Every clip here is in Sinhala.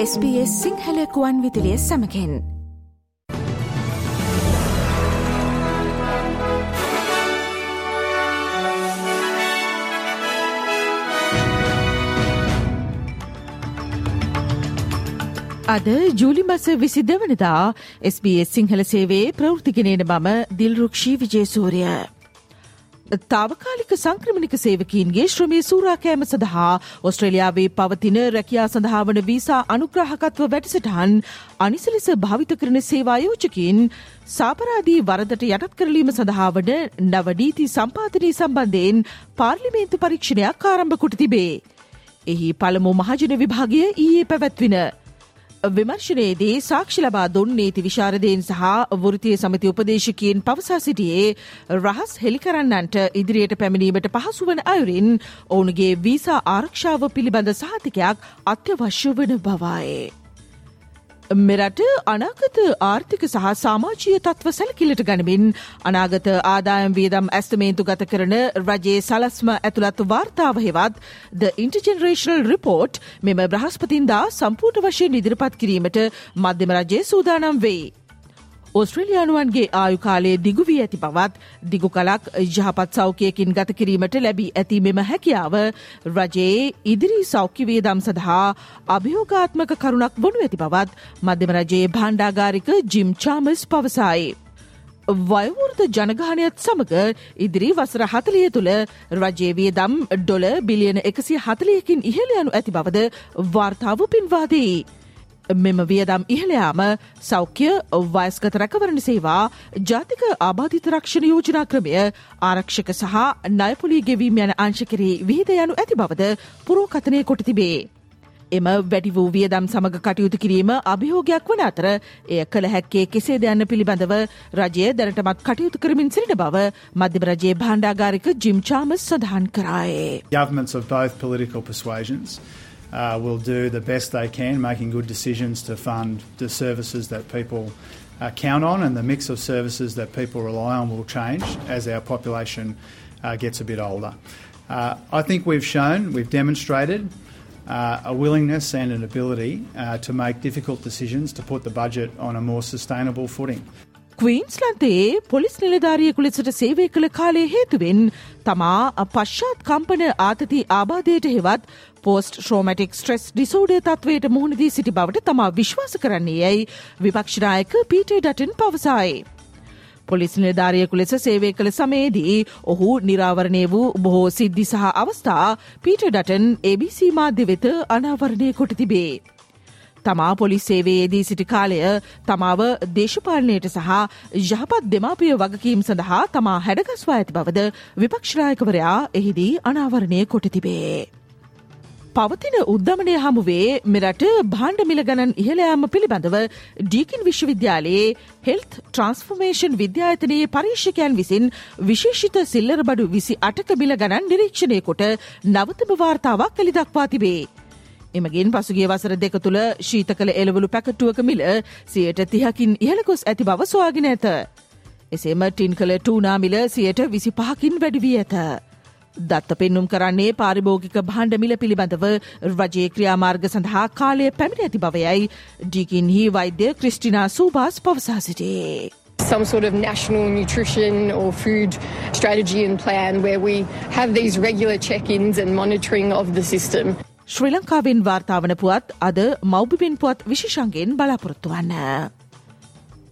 SBS සිංහලකුවන් විදිලිය සමකෙන් අද ජූලි මස විසි දෙවනදා SBS සිංහල සේවේ ප්‍රෘතිගෙනන මම දිල්රුක්ෂී විජේසූරිය. තාවකාලික සංක්‍රමණික සේවකීන්ගේ ශ්‍රමේ සූරාකෑම සඳහා ඔස්ට්‍රේලියාවේ පවතින රැකියා සඳහාවන වීසා අනුග්‍රහකත්ව වැඩසටහන් අනිසලෙස භාවිත කරන සේවායෝජකින් සාපරාදී වරදට යටත් කරලීම සඳහාවන නවනීති සම්පාධනය සම්බන්ධයෙන් පාර්ලිමේන්තු පරීක්ෂණයක් ආරම්භ කොට තිබේ. එහි පළමු මහජන විභාගය ඊයේ පැවැත්වින. විමර්ශනයේදී සාක්ෂි ලබා දුන් නීති විශාරදයෙන් සහ වෘතිය සමති උපදේශකයෙන් පවසා සිටියේ රහස් හෙළිකරන්නන්ට ඉදිරියට පැමිණීමට පහසු වන අයුරින් ඔවුන්ගේ වීසා ආරක්ෂාව පිළිබඳ සහතිකයක් අත්‍යවශ්‍ය වන බවයි. මෙරට අනාගත ආර්ථික සහ සාමාජීය තත්ව සැලකිලට ගනිමින් අනාගත ආදායම් වියදම් ඇස්තමේන්තු ගත කරන රජයේ සලස්ම ඇතුළත් වාර්තාව හෙවත් ද ඉන්ටජෙනරේශනල් රිපෝට් මෙම බ්‍රහස්පතින්දා සම්පූර්ණ වශයෙන් ඉදිරිපත් කිරීමට මධ්‍යම රජය සූදානම් වෙයි. ඔස්ට්‍රලියයානුවන්ගේ ආයුකාලයේ දිගු වී ඇති බවත් දිගු කලක් යහපත් සෞඛයකින් ගත කිරීමට ලැබී ඇති මෙම හැකියාව රජයේ ඉදිරි සෞඛ්‍යවේදම් සඳහා අභියෝගාත්මක කරුණක් වනු ඇති බවත් මධ්‍යම රජයේ භාණ්ඩාගාරික ජිම් චාමස් පවසයි. වයවෘත ජනගානයත් සමඟ ඉදිරි වසර හතලිය තුළ රජයවිය දම් ඩොල බිලියන එකසි හතලියකින් ඉහළයනු ඇති බවද වාර්තාව පින්වාදී. මෙම වියදම් ඉහළයාම සෞඛ්‍ය වයස්ගත රැකවරණ සේවා ජාතික ආබාධිත රක්ෂණ යෝජනා ක්‍රමය ආරක්ෂක සහ නයපොලී ගෙවීම යන අංශකරේ විහිද යනු ඇති බවද පුරෝකතනය කොට තිබේ. එම වැඩි වූ වියදම් සමඟ කටයුතු කිරීම අභිහෝගයක් වන අතර එය කළ හැක්කේ කෙසේ දයන්න පිළිබඳව රජය දැනටමත් කටයුතු කරමින් සිරිට බව මධ්‍යම රජයේ භාණ්ඩාගාරික ජිම් චාමස් සඳහන් කරායේ. Uh, will do the best they can, making good decisions to fund the services that people uh, count on, and the mix of services that people rely on will change as our population uh, gets a bit older. Uh, I think we've shown, we've demonstrated uh, a willingness and an ability uh, to make difficult decisions to put the budget on a more sustainable footing. ක්වීන්ස්ලන්තයේ පොලිස් නිලධාරියෙකු ලෙසට සේවය කළ කාලය හේතුවෙන් තමා පශ්චාත් කම්පන ආතති ආබාධයට හෙවත් පෝස්ට ශ්‍රෝමටික් ස්ට්‍රෙස් ඩිසෝඩ තත්වයට මුහුණදී සිටි බවට තමා විශ්වාස කරන්නේ යැයි විපක්ෂනායක පීට ඩටන් පවසායි. පොලිස් නිලධාරියෙකු ලෙස සේවය කළ සමයේදී ඔහු නිරාවරණය වූ බොහෝ සිද්ධි සහ අවස්ථා පීට ඩටන් ABC මාධ්‍ය වෙත අනාවරණය කොට තිබේ. තමා පොලිස් සේවයේදී සිටි කාලය තමාව දේශපාලනයට සහ යහපත් දෙමාපිය වගකීම් සඳහා තමා හැඩගස්වා ඇති බවද විපක්ෂනායකවරයා එහිදී අනාවරණය කොට තිබේ. පවතින උද්ධමනය හමුවේ මෙරට භාණ්ඩ මිල ගණන් ඉහළයාම පිළිබඳව ඩීකින් විශ්වවිද්‍යාලයේ හෙල්ත් ට්‍රන්ස්ෆර්මේෂන් විද්‍යායතනයේ පරීක්ෂකයන් විසින් විශේෂිත සිල්ලර බඩු විසි අටක මිල ගණන් නිරීක්ෂණය කොට නවතම වාර්තාවක් කළි දක්වා තිබේ. එමගින් පසුගිය වසර දෙක තුළ ශීත කළ එළවලු පැකටුවක මිල සියයට තිහකින් ඉහළකොස් ඇති බව සොයාගෙන ඇත. එසේම ටින් කළ ටූනාමිල සියයට විසි පහකින් වැඩිවී ඇත. දත්ත පෙන්නුම් කරන්නේ පාරිභෝගික භාණ්ඩ මිල පිළිබඳව රජයේ ක්‍රියාමාර්ග සඳහා කාලය පැමිණ ඇති බවයයි ඩිකින්හි වෛද්‍ය ක්‍රිස්ටිනා සූබාස් පවසා සිටේ. some sort of national nutrition or food strategy and plan where we have these regular check ins and monitoring of the system. ශ්‍රී ලංකාවෙන් වාර්තාාවන පුවත් අද මෞබිපෙන් පුවත් විශෂන්ගෙන් බලාපොරොත්තු වන්න.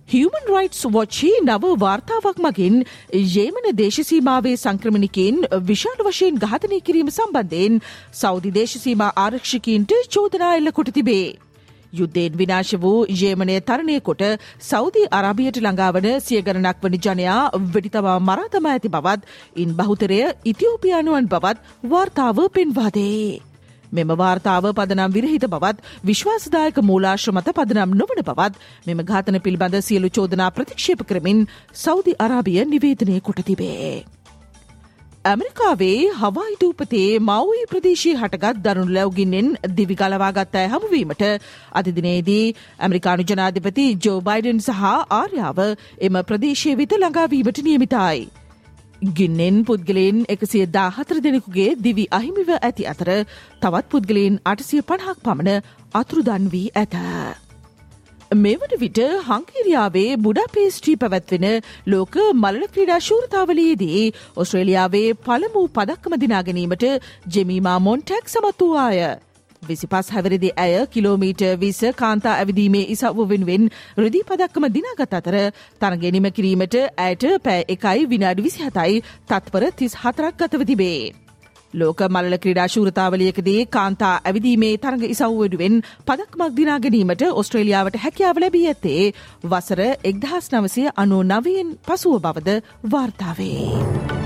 හියමන් රයිටස් වොච්චි නව වාර්තාවක් මගින් යේමන දේශසීමාවේ සංක්‍රමණිකෙන් විශාල වශයෙන් ඝාතනය කිරීම සම්බන්ධයෙන් සෞදි දේශසීම ආරක්ෂිකීන්ට චෝදනා එල්ල කොට තිබේ. යුද්ධයෙන් විනාශ වූ යේමනය තරණය කොට සෞදි අරාබියට ළඟාවන සිය ගණනක් වනි ජනයා වෙඩිතවා මරාතම ඇති බවත් ඉන් බහුතරය ඉතිෝපියානුවන් බවත් වාර්තාව පෙන්වාදේ. මෙම වාර්තාව පදනම් විරහිත බවත් විශ්වාසදායක මූලාශ්‍ර මත පදනම් නොවන බවත් මෙම ඝාතන පිළිබඳ සියලු චෝදනා ප්‍රතික්ෂේප කරමින් සෞදි අරාබිය නිවේදනය කොට තිබේ. ඇමරිකාවේ හවයි දූපතේ මවයි ප්‍රදේශී හටගත් දරුණු ලැවගින්නෙන් දිවි ගලවාගත් අය හමුවීමට අධිදිනේදී ඇමරිකානු ජනාධිපති ජෝ බයිඩන් සහ ආර්යාව එම ප්‍රදේශය විත ළඟාවීමට නියමිතයි. ගින්නෙන් පුද්ගලයෙන් එකසිය දාහතර දෙනෙකුගේ දිවි අහිමිව ඇති අතර තවත් පුද්ගලයෙන් අටසිය පණහක් පමණ අතුරුදන් වී ඇත. මෙවන විට හංකේරියාවේ බුඩාපේස්ට්‍රී පැවැත්වෙන ලෝක මල්ල ක්‍රීඩා ශූරතාවලයේදී ඔස්ට්‍රේලියාවේ පළමු පදක්කම දිනාගැනීමට ජෙමීමා මොන්ටැක් සමත් වූවාය. විසි පස් හැවරිදි ඇය කිලෝමීට විස කාන්තා ඇවිදීමේ ඉසව්ව වෙනුවෙන් රදි පදක්කම දිනාගත් අතර තරගෙනීම කිරීමට ඇයට පෑ එකයි විනාඩි විසි හතයි තත්පර තිස් හතරක් ගතව තිබේ. ලෝක මල්ල ක්‍රඩා ශූරතාවලයකදී කාන්තා ඇවිදීමේ තරඟ ඉසව්වඩුවෙන් පදක්මක් දිනා ගැනීමට ඔස්ට්‍රේලියාවට හැකියාව ලැබී ඇත්තේ වසර එක්දහස් නවසය අනු නවයෙන් පසුව බවද වාර්තාවේ.